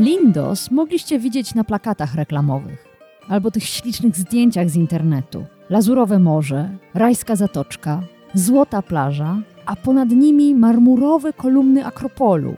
Lindos mogliście widzieć na plakatach reklamowych albo tych ślicznych zdjęciach z internetu. Lazurowe morze, rajska zatoczka, złota plaża, a ponad nimi marmurowe kolumny Akropolu,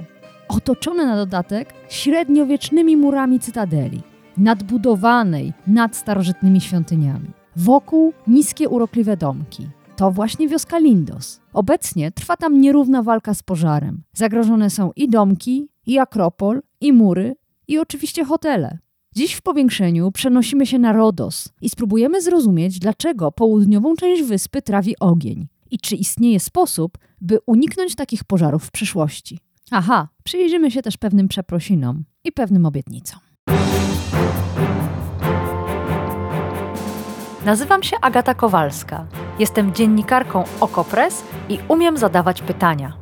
otoczone na dodatek średniowiecznymi murami cytadeli, nadbudowanej nad starożytnymi świątyniami. Wokół niskie urokliwe domki. To właśnie wioska Lindos. Obecnie trwa tam nierówna walka z pożarem. Zagrożone są i domki, i Akropol, i mury, i oczywiście hotele. Dziś w powiększeniu przenosimy się na Rodos i spróbujemy zrozumieć, dlaczego południową część wyspy trawi ogień i czy istnieje sposób, by uniknąć takich pożarów w przyszłości. Aha, przyjrzymy się też pewnym przeprosinom i pewnym obietnicom. Nazywam się Agata Kowalska. Jestem dziennikarką Okopres i umiem zadawać pytania.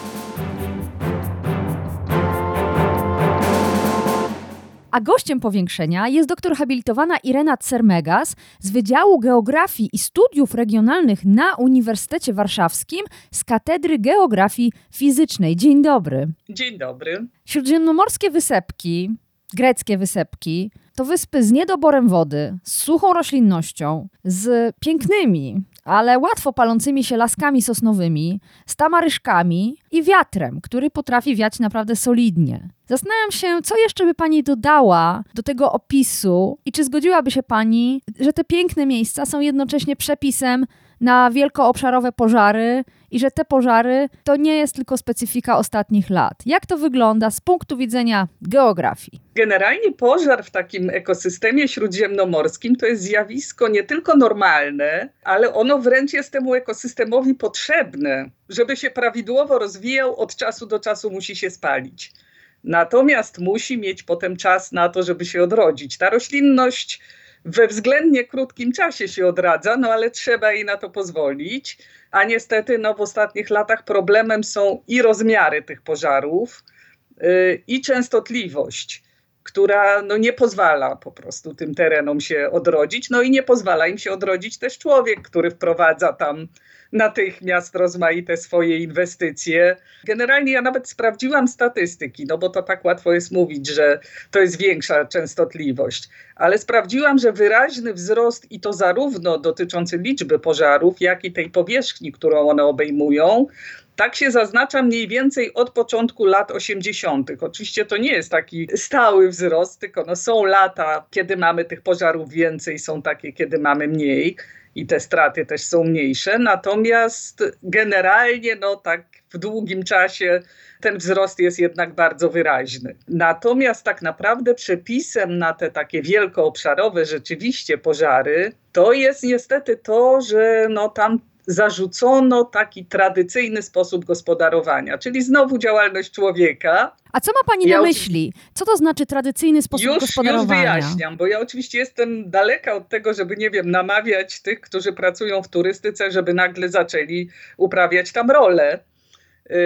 A gościem powiększenia jest doktor habilitowana Irena Cermegas z Wydziału Geografii i Studiów Regionalnych na Uniwersytecie Warszawskim z Katedry Geografii Fizycznej. Dzień dobry. Dzień dobry. Śródziemnomorskie wysepki, greckie wysepki, to wyspy z niedoborem wody, z suchą roślinnością, z pięknymi, ale łatwo palącymi się laskami sosnowymi, z tamaryszkami i wiatrem, który potrafi wiać naprawdę solidnie. Zastanawiam się, co jeszcze by Pani dodała do tego opisu i czy zgodziłaby się Pani, że te piękne miejsca są jednocześnie przepisem na wielkoobszarowe pożary i że te pożary to nie jest tylko specyfika ostatnich lat. Jak to wygląda z punktu widzenia geografii? Generalnie pożar w takim ekosystemie śródziemnomorskim to jest zjawisko nie tylko normalne, ale ono wręcz jest temu ekosystemowi potrzebne. Żeby się prawidłowo rozwijał, od czasu do czasu musi się spalić. Natomiast musi mieć potem czas na to, żeby się odrodzić. Ta roślinność we względnie krótkim czasie się odradza, no ale trzeba jej na to pozwolić. A niestety no, w ostatnich latach problemem są i rozmiary tych pożarów, yy, i częstotliwość która no, nie pozwala po prostu tym terenom się odrodzić. No i nie pozwala im się odrodzić też człowiek, który wprowadza tam natychmiast rozmaite swoje inwestycje. Generalnie ja nawet sprawdziłam statystyki, no bo to tak łatwo jest mówić, że to jest większa częstotliwość, ale sprawdziłam, że wyraźny wzrost i to zarówno dotyczący liczby pożarów, jak i tej powierzchni, którą one obejmują, tak się zaznacza mniej więcej od początku lat 80. Oczywiście to nie jest taki stały wzrost, tylko no są lata, kiedy mamy tych pożarów więcej, są takie, kiedy mamy mniej i te straty też są mniejsze. Natomiast generalnie, no tak w długim czasie ten wzrost jest jednak bardzo wyraźny. Natomiast tak naprawdę przepisem na te takie wielkoobszarowe rzeczywiście pożary, to jest niestety to, że no tam zarzucono taki tradycyjny sposób gospodarowania, czyli znowu działalność człowieka. A co ma Pani ja na myśli? Co to znaczy tradycyjny sposób już, gospodarowania? Już wyjaśniam, bo ja oczywiście jestem daleka od tego, żeby, nie wiem, namawiać tych, którzy pracują w turystyce, żeby nagle zaczęli uprawiać tam rolę, yy,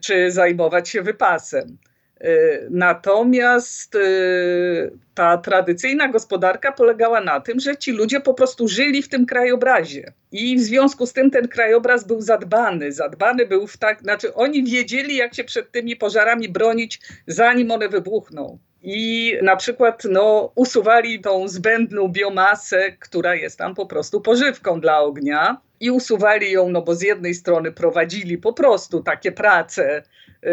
czy zajmować się wypasem. Y, natomiast y, ta tradycyjna gospodarka polegała na tym, że ci ludzie po prostu żyli w tym krajobrazie. I w związku z tym ten krajobraz był zadbany. Zadbany był w tak, znaczy oni wiedzieli, jak się przed tymi pożarami bronić, zanim one wybuchną. I na przykład no, usuwali tą zbędną biomasę, która jest tam po prostu pożywką dla ognia. I usuwali ją, no bo z jednej strony prowadzili po prostu takie prace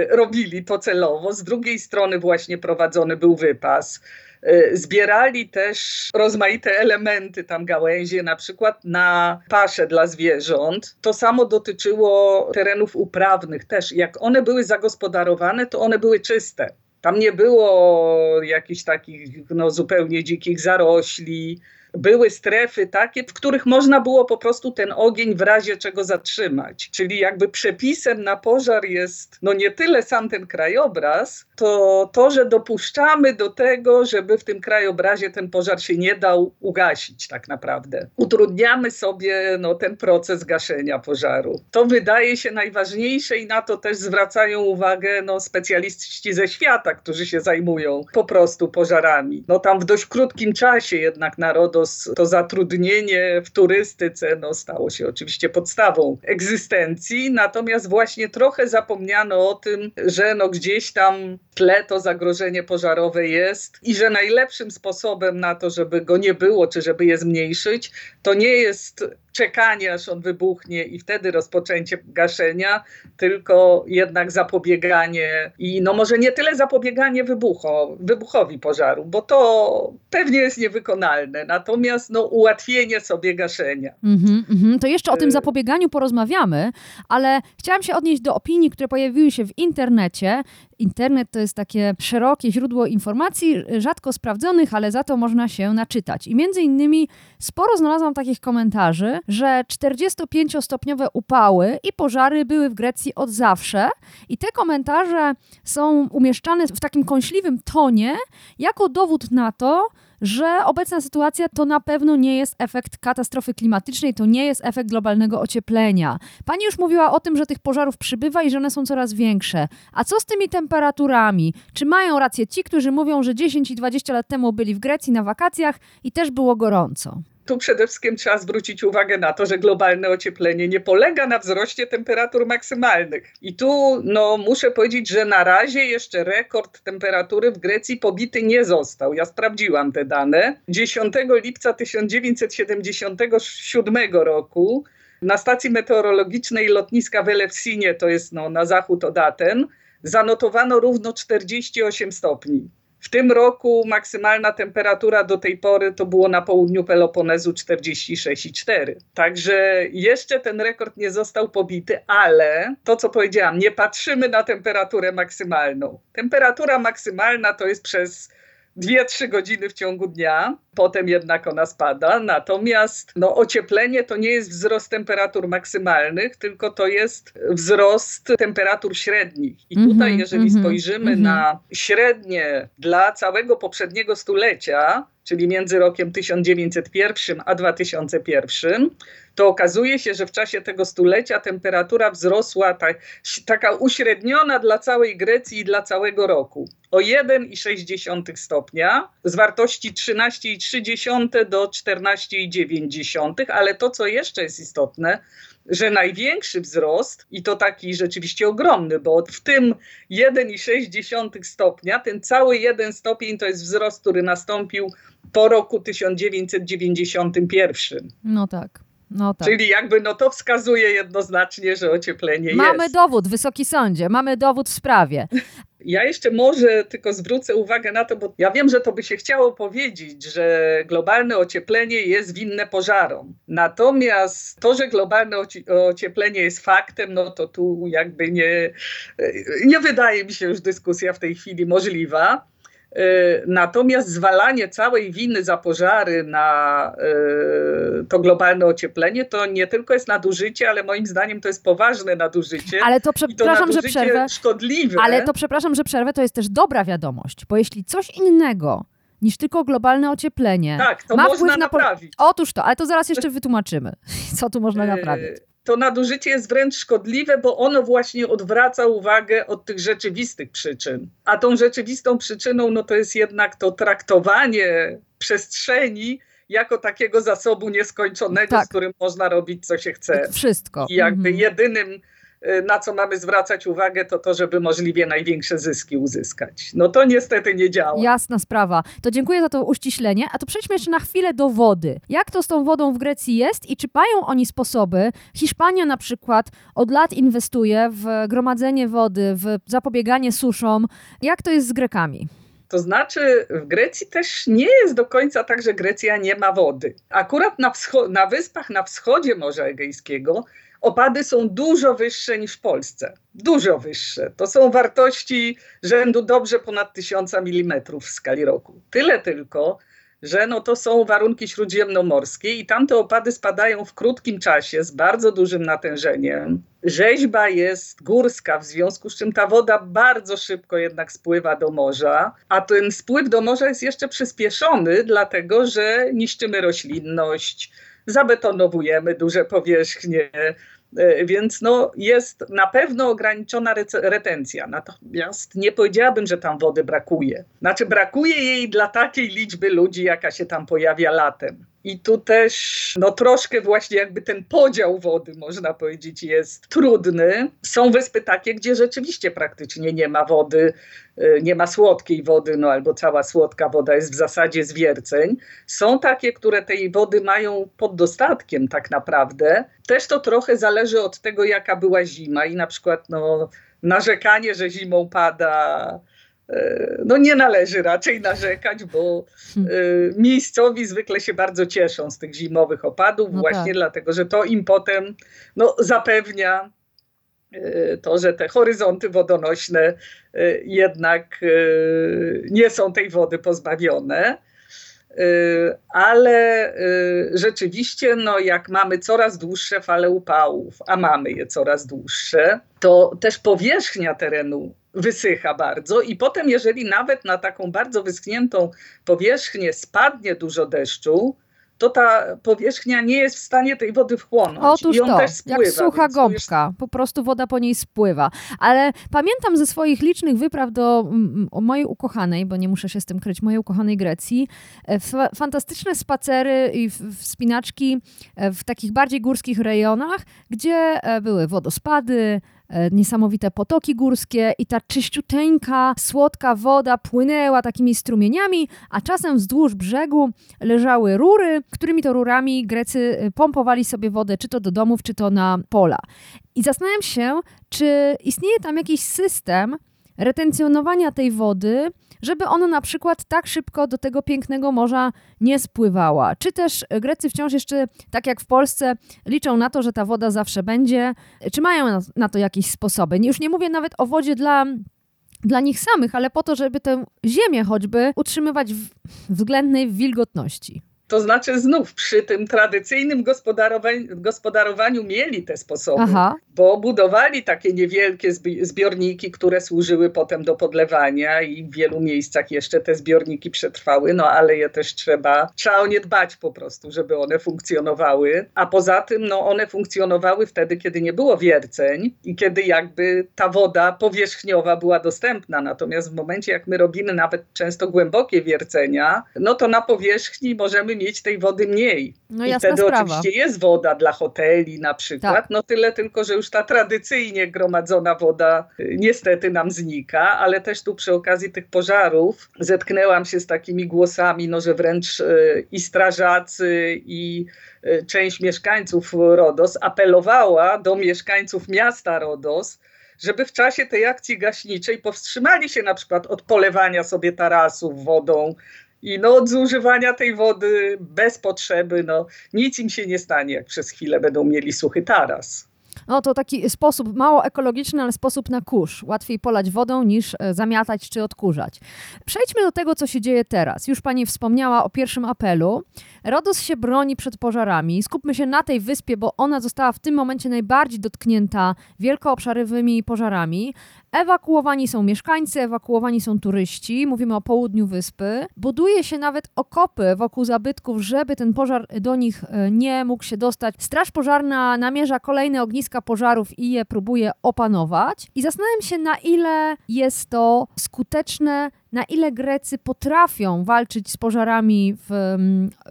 robili to celowo. Z drugiej strony właśnie prowadzony był wypas. Y, zbierali też rozmaite elementy, tam gałęzie, na przykład na pasze dla zwierząt. To samo dotyczyło terenów uprawnych też. Jak one były zagospodarowane, to one były czyste. Tam nie było jakichś takich no, zupełnie dzikich zarośli, były strefy takie, w których można było po prostu ten ogień w razie czego zatrzymać. Czyli jakby przepisem na pożar jest no nie tyle sam ten krajobraz, to to, że dopuszczamy do tego, żeby w tym krajobrazie ten pożar się nie dał ugasić tak naprawdę. Utrudniamy sobie no, ten proces gaszenia pożaru. To wydaje się najważniejsze i na to też zwracają uwagę no, specjaliści ze świata, którzy się zajmują po prostu pożarami. No tam w dość krótkim czasie jednak na To zatrudnienie w turystyce no, stało się oczywiście podstawą egzystencji, natomiast właśnie trochę zapomniano o tym, że no gdzieś tam w tle to zagrożenie pożarowe jest i że najlepszym sposobem na to, żeby go nie było, czy żeby je zmniejszyć, to nie jest czekanie, aż on wybuchnie i wtedy rozpoczęcie gaszenia, tylko jednak zapobieganie i no może nie tyle zapobieganie wybucho, wybuchowi pożaru, bo to pewnie jest niewykonalne, natomiast no ułatwienie sobie gaszenia. Mhm, mhm. To jeszcze o tym Y- zapobieganiu porozmawiamy, ale chciałam się odnieść do opinii, które pojawiły się w internecie. Internet to jest takie szerokie źródło informacji, rzadko sprawdzonych, ale za to można się naczytać. I między innymi sporo znalazłam takich komentarzy, że 45-stopniowe upały i pożary były w Grecji od zawsze. I te komentarze są umieszczane w takim kąśliwym tonie, jako dowód na to, że obecna sytuacja to na pewno nie jest efekt katastrofy klimatycznej, to nie jest efekt globalnego ocieplenia. Pani już mówiła o tym, że tych pożarów przybywa i że one są coraz większe. A co z tymi temperaturami? Czy mają rację ci, którzy mówią, że 10 i 20 lat temu byli w Grecji na wakacjach i też było gorąco? Tu przede wszystkim trzeba zwrócić uwagę na to, że globalne ocieplenie nie polega na wzroście temperatur maksymalnych. I tu no, muszę powiedzieć, że na razie jeszcze rekord temperatury w Grecji pobity nie został. Ja sprawdziłam te dane. 10 lipca 1977 roku na stacji meteorologicznej lotniska w Elefsinie, to jest no, na zachód od Aten, zanotowano równo 48 stopni. W tym roku maksymalna temperatura do tej pory to było na południu Peloponezu 46,4. Także jeszcze ten rekord nie został pobity, ale to co powiedziałam, nie patrzymy na temperaturę maksymalną. Temperatura maksymalna to jest przez 2-3 godziny w ciągu dnia, potem jednak ona spada. Natomiast no, ocieplenie to nie jest wzrost temperatur maksymalnych, tylko to jest wzrost temperatur średnich. I Mhm, tutaj, jeżeli mhm, spojrzymy mhm. na średnie dla całego poprzedniego stulecia, czyli między rokiem 1901 a 2001, to okazuje się, że w czasie tego stulecia temperatura wzrosła tak, taka uśredniona dla całej Grecji i dla całego roku. O 1,6 stopnia z wartości 13,3 do 14,9, ale to, co jeszcze jest istotne, że największy wzrost, i to taki rzeczywiście ogromny, bo w tym 1,6 stopnia, ten cały jeden stopień to jest wzrost, który nastąpił po roku 1991. No tak. No tak. Czyli jakby no to wskazuje jednoznacznie, że ocieplenie Mamy jest. dowód, Wysoki Sądzie, mamy dowód w sprawie. Ja jeszcze może tylko zwrócę uwagę na to, bo ja wiem, że to by się chciało powiedzieć, że globalne ocieplenie jest winne pożarom. Natomiast to, że globalne oci- ocieplenie jest faktem, no to tu jakby nie, nie wydaje mi się już dyskusja w tej chwili możliwa. E, Natomiast zwalanie całej winy za pożary na e, to globalne ocieplenie to nie tylko jest nadużycie, ale moim zdaniem to jest poważne nadużycie. Ale to przepraszam, że przerwę. szkodliwe. Ale to przepraszam, że przerwę, to jest też dobra wiadomość, bo jeśli coś innego niż tylko globalne ocieplenie tak, to ma można wpływ na naprawić. Otóż to, ale to zaraz jeszcze wytłumaczymy, co tu można naprawić. E, To nadużycie jest wręcz szkodliwe, bo ono właśnie odwraca uwagę od tych rzeczywistych przyczyn. A tą rzeczywistą przyczyną no to jest jednak to traktowanie przestrzeni jako takiego zasobu nieskończonego, Tak. z którym można robić co się chce. Wszystko. I jakby Mhm. jedynym, na co mamy zwracać uwagę, to to, żeby możliwie największe zyski uzyskać. No to niestety nie działa. Jasna sprawa. To dziękuję za to uściślenie. A to przejdźmy jeszcze na chwilę do wody. Jak to z tą wodą w Grecji jest i czy mają oni sposoby? Hiszpania na przykład od lat inwestuje w gromadzenie wody, w zapobieganie suszom. Jak to jest z Grekami? To znaczy, w Grecji też nie jest do końca tak, że Grecja nie ma wody. Akurat na, na wyspach na wschodzie Morza Egejskiego opady są dużo wyższe niż w Polsce. Dużo wyższe. To są wartości rzędu dobrze ponad 1000 mm w skali roku. Tyle tylko, że no to są warunki śródziemnomorskie i tamte opady spadają w krótkim czasie z bardzo dużym natężeniem. Rzeźba jest górska, w związku z czym ta woda bardzo szybko jednak spływa do morza, a ten spływ do morza jest jeszcze przyspieszony, dlatego że niszczymy roślinność, zabetonowujemy duże powierzchnie, E, więc no, jest na pewno ograniczona retencja. Natomiast nie powiedziałabym, że tam wody brakuje. Znaczy, brakuje jej dla takiej liczby ludzi, jaka się tam pojawia latem. I tu też no troszkę właśnie jakby ten podział wody, można powiedzieć, jest trudny. Są wyspy takie, gdzie rzeczywiście praktycznie nie ma wody, y, nie ma słodkiej wody, no albo cała słodka woda jest w zasadzie zwierceń. Są takie, które tej wody mają pod dostatkiem tak naprawdę. Też to trochę zależy od tego, jaka była zima i na przykład no, narzekanie, że zimą pada no nie należy raczej narzekać, bo hmm. e, miejscowi zwykle się bardzo cieszą z tych zimowych opadów, no właśnie tak. dlatego, że to im potem no, zapewnia e, to, że te horyzonty wodonośne jednak nie są tej wody pozbawione. Ale rzeczywiście, no, jak mamy coraz dłuższe fale upałów, a mamy je coraz dłuższe, to też powierzchnia terenu wysycha bardzo i potem jeżeli nawet na taką bardzo wyschniętą powierzchnię spadnie dużo deszczu, to ta powierzchnia nie jest w stanie tej wody wchłonąć. Otóż I on to, też spływa, jak sucha gąbka, po prostu woda po niej spływa. Ale pamiętam ze swoich licznych wypraw do mm, mojej ukochanej, bo nie muszę się z tym kryć, mojej ukochanej Grecji, e, fantastyczne spacery i wspinaczki e, w takich bardziej górskich rejonach, gdzie e, były wodospady, niesamowite potoki górskie i ta czyściuteńka, słodka woda płynęła takimi strumieniami, a czasem wzdłuż brzegu leżały rury, którymi to rurami Grecy e, pompowali sobie wodę, czy to do domów, czy to na pola. I zastanawiam się, czy istnieje tam jakiś system retencjonowania tej wody, żeby ona na przykład tak szybko do tego pięknego morza nie spływała. Czy też Grecy wciąż jeszcze, tak jak w Polsce, liczą na to, że ta woda zawsze będzie? Czy mają na to jakieś sposoby? Już nie mówię nawet o wodzie dla dla nich samych, ale po to, żeby tę ziemię choćby utrzymywać w względnej wilgotności. To znaczy znów przy tym tradycyjnym gospodarowaniu, gospodarowaniu mieli te sposoby, Aha. bo budowali takie niewielkie zbiorniki, które służyły potem do podlewania i w wielu miejscach jeszcze te zbiorniki przetrwały, no ale je też trzeba, trzeba o nie dbać po prostu, żeby one funkcjonowały. A poza tym no, one funkcjonowały wtedy, kiedy nie było wierceń i kiedy jakby ta woda powierzchniowa była dostępna. Natomiast w momencie, jak my robimy nawet często głębokie wiercenia, no to na powierzchni możemy mieć tej wody mniej. No I wtedy sprawa. oczywiście jest woda dla hoteli na przykład, tak. no tyle tylko, że już ta tradycyjnie gromadzona woda y, niestety nam znika, ale też tu przy okazji tych pożarów zetknęłam się z takimi głosami, no że wręcz y, i strażacy i y, część mieszkańców Rodos apelowała do mieszkańców miasta Rodos, żeby w czasie tej akcji gaśniczej powstrzymali się na przykład od polewania sobie tarasów wodą, i no, od zużywania tej wody bez potrzeby, no, nic im się nie stanie, jak przez chwilę będą mieli suchy taras. No to taki sposób mało ekologiczny, ale sposób na kurz. Łatwiej polać wodą niż e, zamiatać czy odkurzać. Przejdźmy do tego, co się dzieje teraz. Już pani wspomniała o pierwszym apelu. Rodos się broni przed pożarami. Skupmy się na tej wyspie, bo ona została w tym momencie najbardziej dotknięta wielkoobszarowymi pożarami. Ewakuowani są mieszkańcy, ewakuowani są turyści. Mówimy o południu wyspy. Buduje się nawet okopy wokół zabytków, żeby ten pożar do nich e, nie mógł się dostać. Straż pożarna namierza kolejne ogniska pożarów i je próbuje opanować. I zastanawiam się, na ile jest to skuteczne na ile Grecy potrafią walczyć z pożarami w,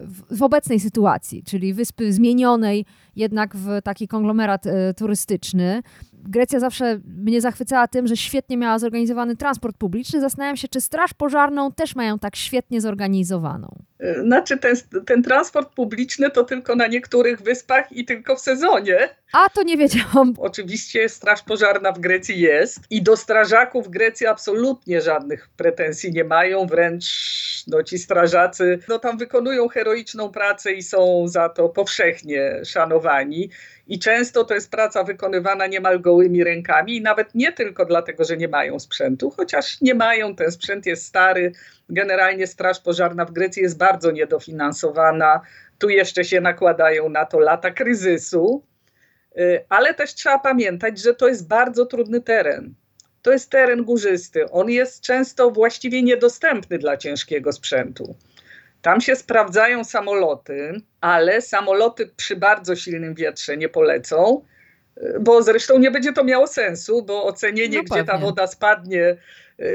w, w, obecnej sytuacji, czyli wyspy zmienionej jednak w taki konglomerat e, turystyczny. Grecja zawsze mnie zachwycała tym, że świetnie miała zorganizowany transport publiczny. Zastanawiam się, czy Straż Pożarną też mają tak świetnie zorganizowaną. Znaczy, ten, ten transport publiczny to tylko na niektórych wyspach i tylko w sezonie. A to nie wiedziałam. Oczywiście Straż Pożarna w Grecji jest i do strażaków Grecji absolutnie żadnych pretensji nie mają, wręcz no, ci strażacy no, tam wykonują heroiczną pracę i są za to powszechnie szanowani. I często to jest praca wykonywana niemal gołymi rękami, i nawet nie tylko dlatego, że nie mają sprzętu, chociaż nie mają, ten sprzęt jest stary. Generalnie Straż Pożarna w Grecji jest bardzo niedofinansowana. Tu jeszcze się nakładają na to lata kryzysu. Y, ale też trzeba pamiętać, że to jest bardzo trudny teren. To jest teren górzysty. On jest często właściwie niedostępny dla ciężkiego sprzętu. Tam się sprawdzają samoloty, ale samoloty przy bardzo silnym wietrze nie polecą, bo zresztą nie będzie to miało sensu, bo ocenienie, no gdzie ta woda spadnie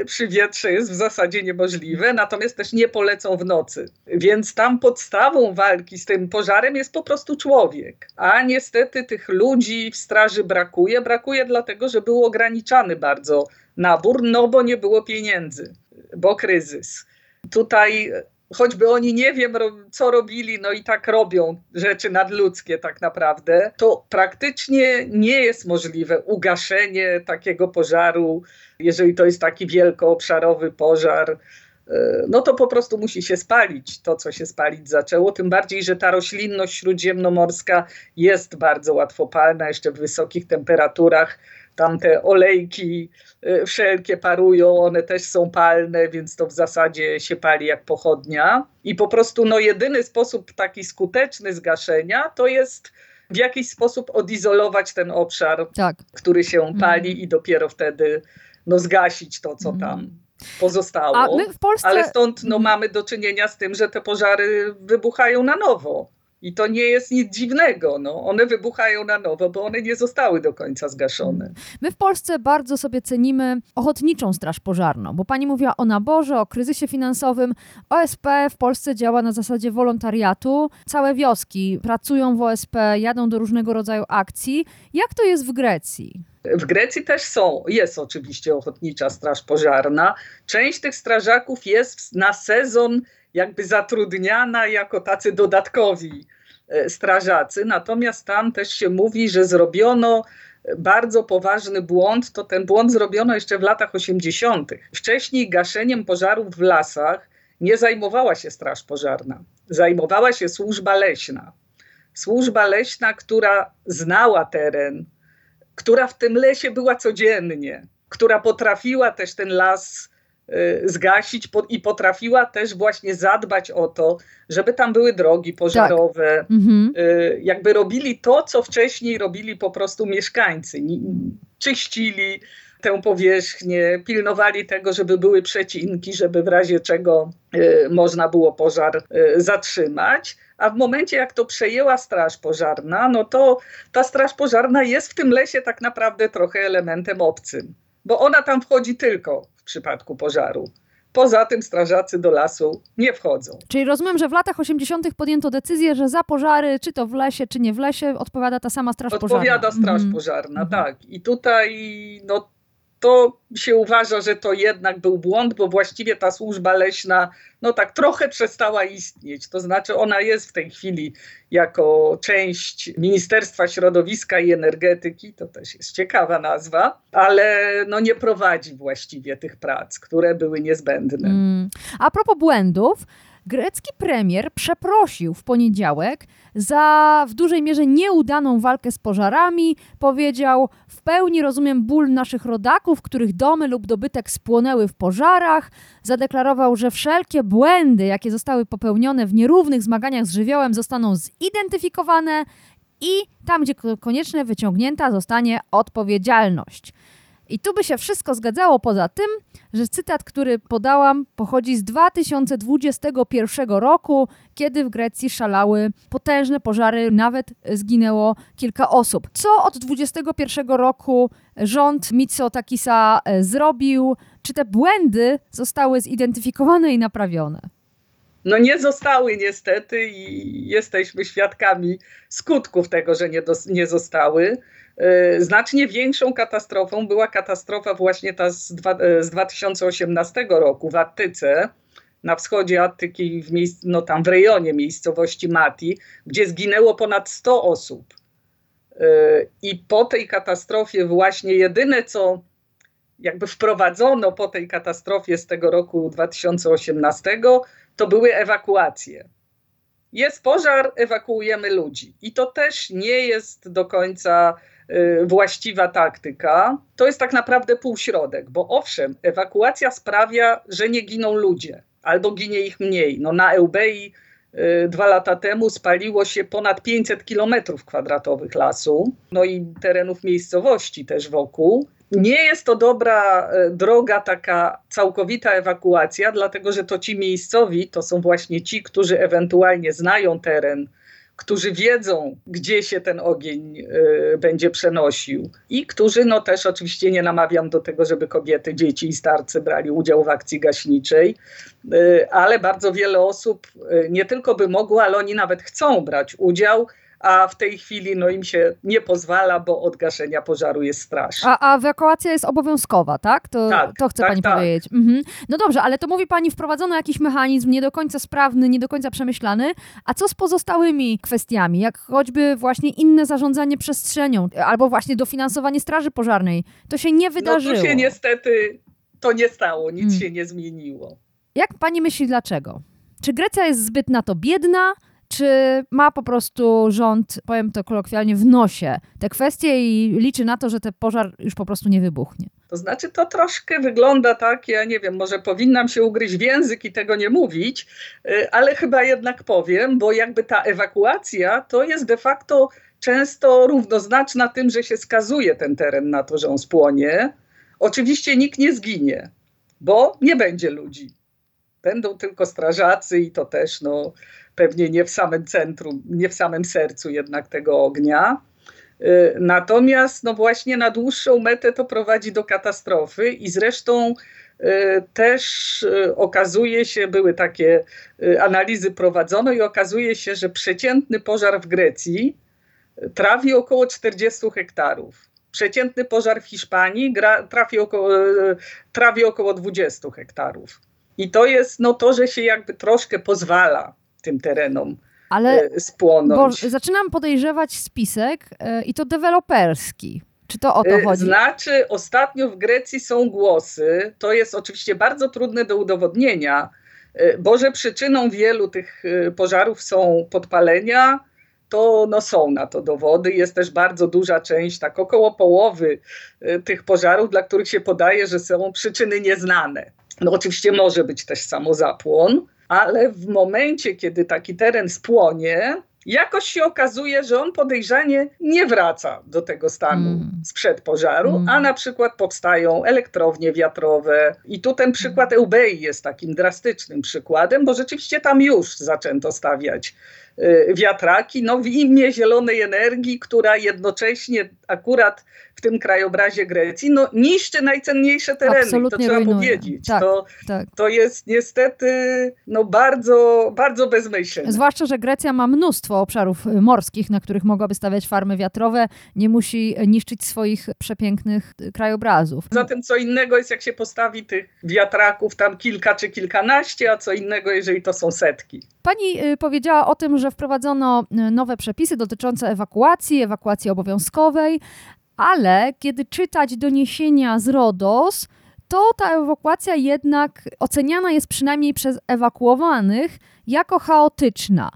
przy wietrze jest w zasadzie niemożliwe, natomiast też nie polecą w nocy. Więc tam podstawą walki z tym pożarem jest po prostu człowiek. A niestety tych ludzi w straży brakuje. Brakuje dlatego, że był ograniczany bardzo nabór, no bo nie było pieniędzy, bo kryzys. Tutaj choćby oni nie wiem, co robili, no i tak robią rzeczy nadludzkie tak naprawdę, to praktycznie nie jest możliwe ugaszenie takiego pożaru, jeżeli to jest taki wielkoobszarowy pożar. E, no to po prostu musi się spalić to, co się spalić zaczęło. Tym bardziej, że ta roślinność śródziemnomorska jest bardzo łatwopalna, jeszcze w wysokich temperaturach tam te olejki y, wszelkie parują, one też są palne, więc to w zasadzie się pali jak pochodnia. I po prostu no, jedyny sposób taki skuteczny zgaszenia to jest w jakiś sposób odizolować ten obszar, tak. który się mhm. pali mm. i dopiero wtedy no, zgasić to, co mm. tam pozostało. Polsce... Ale stąd no, mhm. mamy do czynienia z tym, że te pożary wybuchają na nowo. I to nie jest nic dziwnego. No. One wybuchają na nowo, bo one nie zostały do końca zgaszone. My w Polsce bardzo sobie cenimy ochotniczą straż pożarną, bo pani mówiła o naborze, o kryzysie finansowym. OSP w Polsce działa na zasadzie wolontariatu. Całe wioski pracują w OSP, jadą do różnego rodzaju akcji. Jak to jest w Grecji? W Grecji też są, jest oczywiście ochotnicza straż pożarna. Część tych strażaków jest na sezon jakby zatrudniana jako tacy dodatkowi e, strażacy. Natomiast tam też się mówi, że zrobiono bardzo poważny błąd, to ten błąd zrobiono jeszcze w latach 80. Wcześniej gaszeniem pożarów w lasach nie zajmowała się Straż Pożarna, zajmowała się służba leśna. Służba leśna, która znała teren, która w tym lesie była codziennie, która potrafiła też ten las Y, zgasić i potrafiła też właśnie zadbać o to, żeby tam były drogi pożarowe. Tak. Mhm. Y, jakby robili to, co wcześniej robili po prostu mieszkańcy. Czyścili tę powierzchnię, pilnowali tego, żeby były przecinki, żeby w razie czego y, można było pożar zatrzymać. A w momencie, jak to przejęła Straż Pożarna, no to ta Straż Pożarna jest w tym lesie tak naprawdę trochę elementem obcym, bo ona tam wchodzi tylko przypadku pożaru. Poza tym strażacy do lasu nie wchodzą. Czyli rozumiem, że w latach 80. podjęto decyzję, że za pożary, czy to w lesie, czy nie w lesie, odpowiada ta sama straż odpowiada pożarna. Odpowiada straż mm. pożarna, mm. tak. I tutaj no, to się uważa, że to jednak był błąd, bo właściwie ta służba leśna no tak trochę przestała istnieć. To znaczy ona jest w tej chwili jako część Ministerstwa Środowiska i Energetyki, to też jest ciekawa nazwa, ale no nie prowadzi właściwie tych prac, które były niezbędne. Mm. A propos błędów, Grecki premier przeprosił w poniedziałek za w dużej mierze nieudaną walkę z pożarami. Powiedział: W pełni rozumiem ból naszych rodaków, których domy lub dobytek spłonęły w pożarach. Zadeklarował, że wszelkie błędy, jakie zostały popełnione w nierównych zmaganiach z żywiołem, zostaną zidentyfikowane i tam, gdzie konieczne, wyciągnięta zostanie odpowiedzialność. I tu by się wszystko zgadzało poza tym, że cytat, który podałam, pochodzi z 2021 roku, kiedy w Grecji szalały potężne pożary, nawet zginęło kilka osób. Co od 2021 roku rząd Mitsotakisa e, zrobił? Czy te błędy zostały zidentyfikowane i naprawione? No nie zostały niestety i jesteśmy świadkami skutków tego, że nie, do, nie zostały. E, znacznie większą katastrofą była katastrofa właśnie ta z, dwa, e, z 2018 roku w Attyce, na wschodzie Attyki, w, miejsc, no tam w rejonie miejscowości Mati, gdzie zginęło ponad 100 osób. E, I po tej katastrofie właśnie jedyne, co jakby wprowadzono po tej katastrofie z tego roku 2018, to były ewakuacje. Jest pożar, ewakuujemy ludzi. I to też nie jest do końca y, właściwa taktyka. To jest tak naprawdę półśrodek, bo owszem, ewakuacja sprawia, że nie giną ludzie, albo ginie ich mniej. No na Eubei y, dwa lata temu spaliło się ponad 500 kilometrów kwadratowych lasu, no i terenów miejscowości też wokół. Nie jest to dobra e, droga, taka całkowita ewakuacja, dlatego że to ci miejscowi to są właśnie ci, którzy ewentualnie znają teren, którzy wiedzą, gdzie się ten ogień y, będzie przenosił i którzy, no też oczywiście nie namawiam do tego, żeby kobiety, dzieci i starcy brali udział w akcji gaśniczej, y, ale bardzo wiele osób nie tylko by mogło, ale oni nawet chcą brać udział a w tej chwili no, im się nie pozwala, bo od gaszenia pożaru jest strasznie. A, a ewakuacja jest obowiązkowa, tak? To, tak, to chce tak, pani tak. powiedzieć. Mhm. No dobrze, ale to mówi pani, wprowadzono jakiś mechanizm nie do końca sprawny, nie do końca przemyślany. A co z pozostałymi kwestiami, jak choćby właśnie inne zarządzanie przestrzenią, albo właśnie dofinansowanie straży pożarnej? To się nie wydarzyło. No to się niestety to nie stało, nic Hmm. się nie zmieniło. Jak pani myśli, dlaczego? Czy Grecja jest zbyt na to biedna? Czy ma po prostu rząd, powiem to kolokwialnie, w nosie te kwestie i liczy na to, że ten pożar już po prostu nie wybuchnie? To znaczy, to troszkę wygląda tak, ja nie wiem, może powinnam się ugryźć w język i tego nie mówić, y, ale chyba jednak powiem, bo jakby ta ewakuacja to jest de facto często równoznaczna tym, że się skazuje ten teren na to, że on spłonie. Oczywiście nikt nie zginie, bo nie będzie ludzi. Będą tylko strażacy i to też no, pewnie nie w samym centrum, nie w samym sercu jednak tego ognia. Y, Natomiast no właśnie na dłuższą metę to prowadzi do katastrofy i zresztą y, też y, okazuje się, były takie analizy prowadzone i okazuje się, że przeciętny pożar w Grecji trawi około 40 hektarów. Przeciętny pożar w Hiszpanii trafi, około, trawi około 20 hektarów. I to jest no to, że się jakby troszkę pozwala tym terenom Ale bo spłonąć. zaczynam podejrzewać spisek e, i to deweloperski. Czy to o to Y, chodzi? Znaczy, ostatnio w Grecji są głosy, to jest oczywiście bardzo trudne do udowodnienia, bo że przyczyną wielu tych pożarów są podpalenia, to no, są na to dowody. Jest też bardzo duża część, tak około połowy tych pożarów, dla których się podaje, że są przyczyny nieznane. No oczywiście może być też samozapłon, ale w momencie, kiedy taki teren spłonie, jakoś się okazuje, że on podejrzanie nie wraca do tego stanu Mm. sprzed pożaru, Mm. a na przykład powstają elektrownie wiatrowe. I tu ten przykład Eubei jest takim drastycznym przykładem, bo rzeczywiście tam już zaczęto stawiać wiatraki, no w imię zielonej energii, która jednocześnie akurat w tym krajobrazie Grecji no, niszczy najcenniejsze tereny. Absolutnie to trzeba rujnuje. powiedzieć. Tak. To, Tak. to jest niestety no, bardzo, bardzo bezmyślne. Zwłaszcza, że Grecja ma mnóstwo obszarów y, morskich, na których mogłaby stawiać farmy wiatrowe, nie musi y, niszczyć swoich przepięknych y, krajobrazów. Zatem co innego jest, jak się postawi tych wiatraków tam kilka czy kilkanaście, a co innego, jeżeli to są setki. Pani y, powiedziała o tym, że wprowadzono y, nowe przepisy dotyczące ewakuacji, ewakuacji obowiązkowej, ale kiedy czytać doniesienia z RODOS, to ta ewakuacja jednak oceniana jest przynajmniej przez ewakuowanych jako chaotyczna.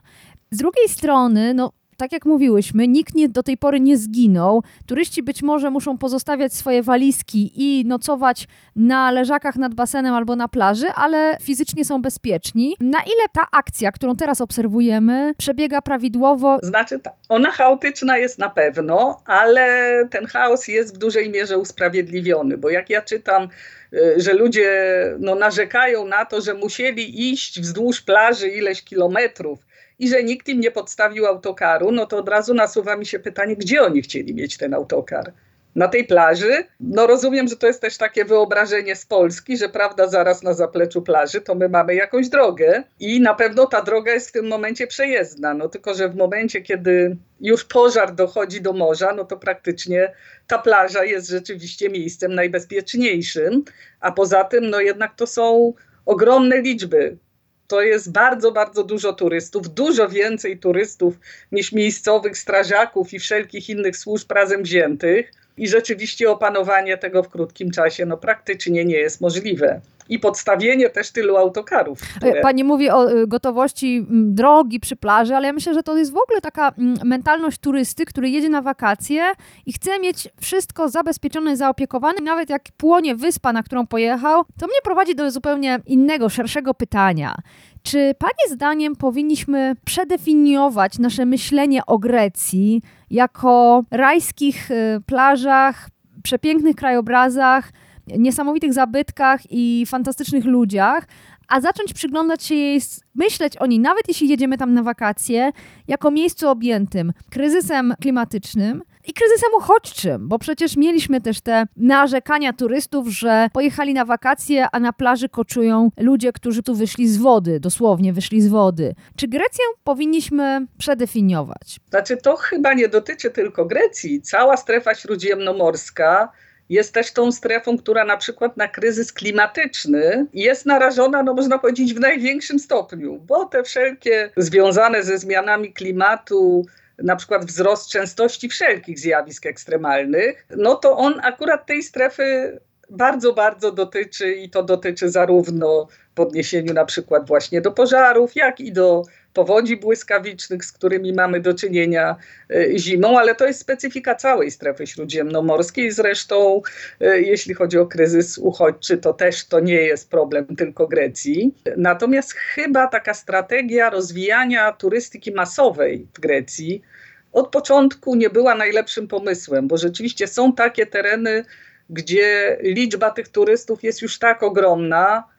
Z drugiej strony, no, tak jak mówiłyśmy, nikt nie, do tej pory nie zginął. Turyści być może muszą pozostawiać swoje walizki i nocować na leżakach nad basenem albo na plaży, ale fizycznie są bezpieczni. Na ile ta akcja, którą teraz obserwujemy, przebiega prawidłowo? Znaczy, tak, ona chaotyczna jest na pewno, ale ten chaos jest w dużej mierze usprawiedliwiony, bo jak ja czytam, y, że ludzie no, narzekają na to, że musieli iść wzdłuż plaży ileś kilometrów i że nikt im nie podstawił autokaru, no to od razu nasuwa mi się pytanie, gdzie oni chcieli mieć ten autokar? Na tej plaży? No rozumiem, że to jest też takie wyobrażenie z Polski, że prawda, zaraz na zapleczu plaży to my mamy jakąś drogę i na pewno ta droga jest w tym momencie przejezdna. No tylko, że w momencie, kiedy już pożar dochodzi do morza, no to praktycznie ta plaża jest rzeczywiście miejscem najbezpieczniejszym, a poza tym, no jednak to są ogromne liczby. To jest bardzo, bardzo dużo turystów, dużo więcej turystów niż miejscowych strażaków i wszelkich innych służb razem wziętych. i rzeczywiście opanowanie tego w krótkim czasie no, praktycznie nie jest możliwe i podstawienie też tylu autokarów. Które... Pani mówi o y, gotowości drogi przy plaży, ale ja myślę, że to jest w ogóle taka mentalność turysty, który jedzie na wakacje i chce mieć wszystko zabezpieczone, zaopiekowane. Nawet jak płonie wyspa, na którą pojechał, to mnie prowadzi do zupełnie innego, szerszego pytania. Czy Pani zdaniem powinniśmy przedefiniować nasze myślenie o Grecji jako rajskich y, plażach, przepięknych krajobrazach, niesamowitych zabytkach i fantastycznych ludziach, a zacząć przyglądać się jej, myśleć o niej, nawet jeśli jedziemy tam na wakacje, jako miejscu objętym kryzysem klimatycznym i kryzysem uchodźczym, bo przecież mieliśmy też te narzekania turystów, że pojechali na wakacje, a na plaży koczują ludzie, którzy tu wyszli z wody, dosłownie wyszli z wody. Czy Grecję powinniśmy przedefiniować? Znaczy, to chyba nie dotyczy tylko Grecji. Cała strefa śródziemnomorska jest też tą strefą, która na przykład na kryzys klimatyczny jest narażona, no można powiedzieć, w największym stopniu, bo te wszelkie związane ze zmianami klimatu, na przykład wzrost częstości wszelkich zjawisk ekstremalnych, no to on akurat tej strefy bardzo, bardzo dotyczy i to dotyczy zarówno w odniesieniu na przykład właśnie do pożarów, jak i do powodzi błyskawicznych, z którymi mamy do czynienia e, zimą, ale to jest specyfika całej strefy śródziemnomorskiej. Zresztą, e, jeśli chodzi o kryzys uchodźczy, to też to nie jest problem tylko Grecji. Natomiast chyba taka strategia rozwijania turystyki masowej w Grecji od początku nie była najlepszym pomysłem, bo rzeczywiście są takie tereny, gdzie liczba tych turystów jest już tak ogromna, Y,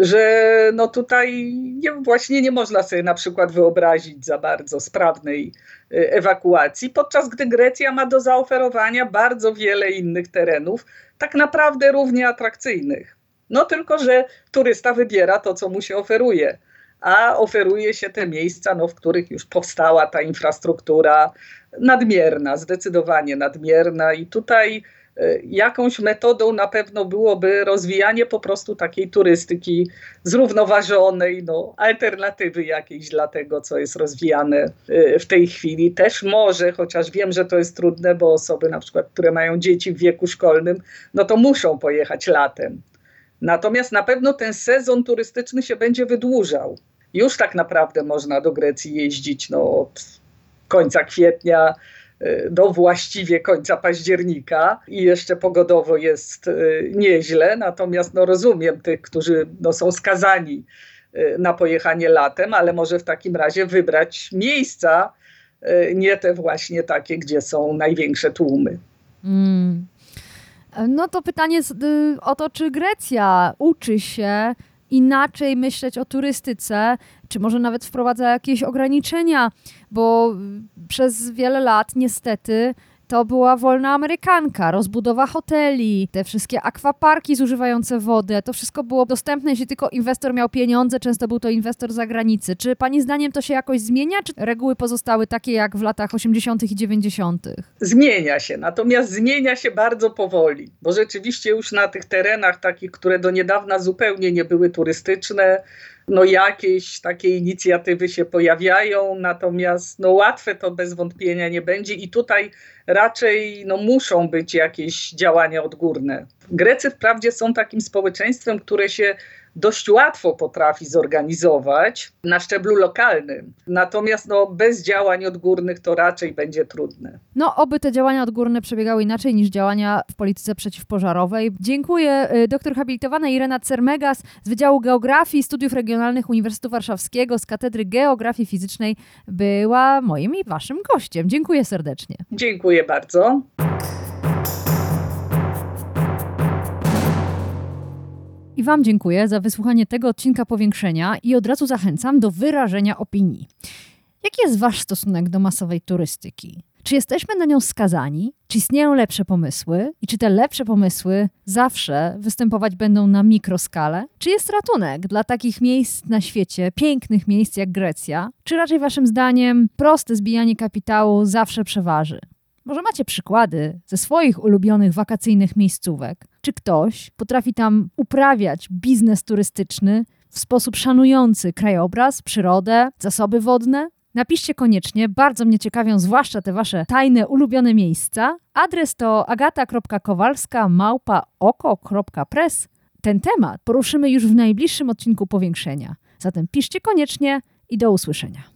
że no tutaj nie, właśnie nie można sobie na przykład wyobrazić za bardzo sprawnej y, ewakuacji, podczas gdy Grecja ma do zaoferowania bardzo wiele innych terenów, tak naprawdę równie atrakcyjnych. No tylko, że turysta wybiera to, co mu się oferuje, a oferuje się te miejsca, no, w których już powstała ta infrastruktura nadmierna, zdecydowanie nadmierna i tutaj jakąś metodą na pewno byłoby rozwijanie po prostu takiej turystyki zrównoważonej, no, alternatywy jakiejś dla tego, co jest rozwijane y, w tej chwili. Też może, chociaż wiem, że to jest trudne, bo osoby na przykład, które mają dzieci w wieku szkolnym, no to muszą pojechać latem. Natomiast na pewno ten sezon turystyczny się będzie wydłużał. Już tak naprawdę można do Grecji jeździć no, od końca kwietnia do właściwie końca października i jeszcze pogodowo jest y, nieźle, natomiast no rozumiem tych, którzy no są skazani y, na pojechanie latem, ale może w takim razie wybrać miejsca, nie te właśnie takie, gdzie są największe tłumy. Mm. No to pytanie o to, czy Grecja uczy się inaczej myśleć o turystyce, czy może nawet wprowadza jakieś ograniczenia, bo przez wiele lat niestety to była wolna amerykanka, rozbudowa hoteli, te wszystkie akwaparki zużywające wodę. To wszystko było dostępne, jeśli tylko inwestor miał pieniądze, często był to inwestor z zagranicy. Czy pani zdaniem to się jakoś zmienia, czy reguły pozostały takie jak w latach 80. i 90.? Zmienia się, natomiast zmienia się bardzo powoli, bo rzeczywiście już na tych terenach takich, które do niedawna zupełnie nie były turystyczne, no jakieś takie inicjatywy się pojawiają, natomiast no łatwe to bez wątpienia nie będzie i tutaj raczej no muszą być jakieś działania odgórne. Grecy wprawdzie są takim społeczeństwem, które się dość łatwo potrafi zorganizować na szczeblu lokalnym. Natomiast no, bez działań odgórnych to raczej będzie trudne. No, oby te działania odgórne przebiegały inaczej niż działania w polityce przeciwpożarowej. Dziękuję y, doktor habilitowana Irena Cermegas z Wydziału Geografii Studiów Regionalnych Uniwersytetu Warszawskiego z Katedry Geografii Fizycznej była moim i waszym gościem. Dziękuję serdecznie. Dziękuję bardzo. Wam dziękuję za wysłuchanie tego odcinka powiększenia i od razu zachęcam do wyrażenia opinii. Jaki jest Wasz stosunek do masowej turystyki? Czy jesteśmy na nią skazani? Czy istnieją lepsze pomysły? I czy te lepsze pomysły zawsze występować będą na mikroskalę? Czy jest ratunek dla takich miejsc na świecie, pięknych miejsc jak Grecja? Czy raczej Waszym zdaniem proste zbijanie kapitału zawsze przeważy? Może macie przykłady ze swoich ulubionych wakacyjnych miejscówek? Czy ktoś potrafi tam uprawiać biznes turystyczny w sposób szanujący krajobraz, przyrodę, zasoby wodne? Napiszcie koniecznie, bardzo mnie ciekawią zwłaszcza te wasze tajne, ulubione miejsca. Adres to agata.kowalska małpa oko.press. Ten temat poruszymy już w najbliższym odcinku Powiększenia. Zatem piszcie koniecznie i do usłyszenia.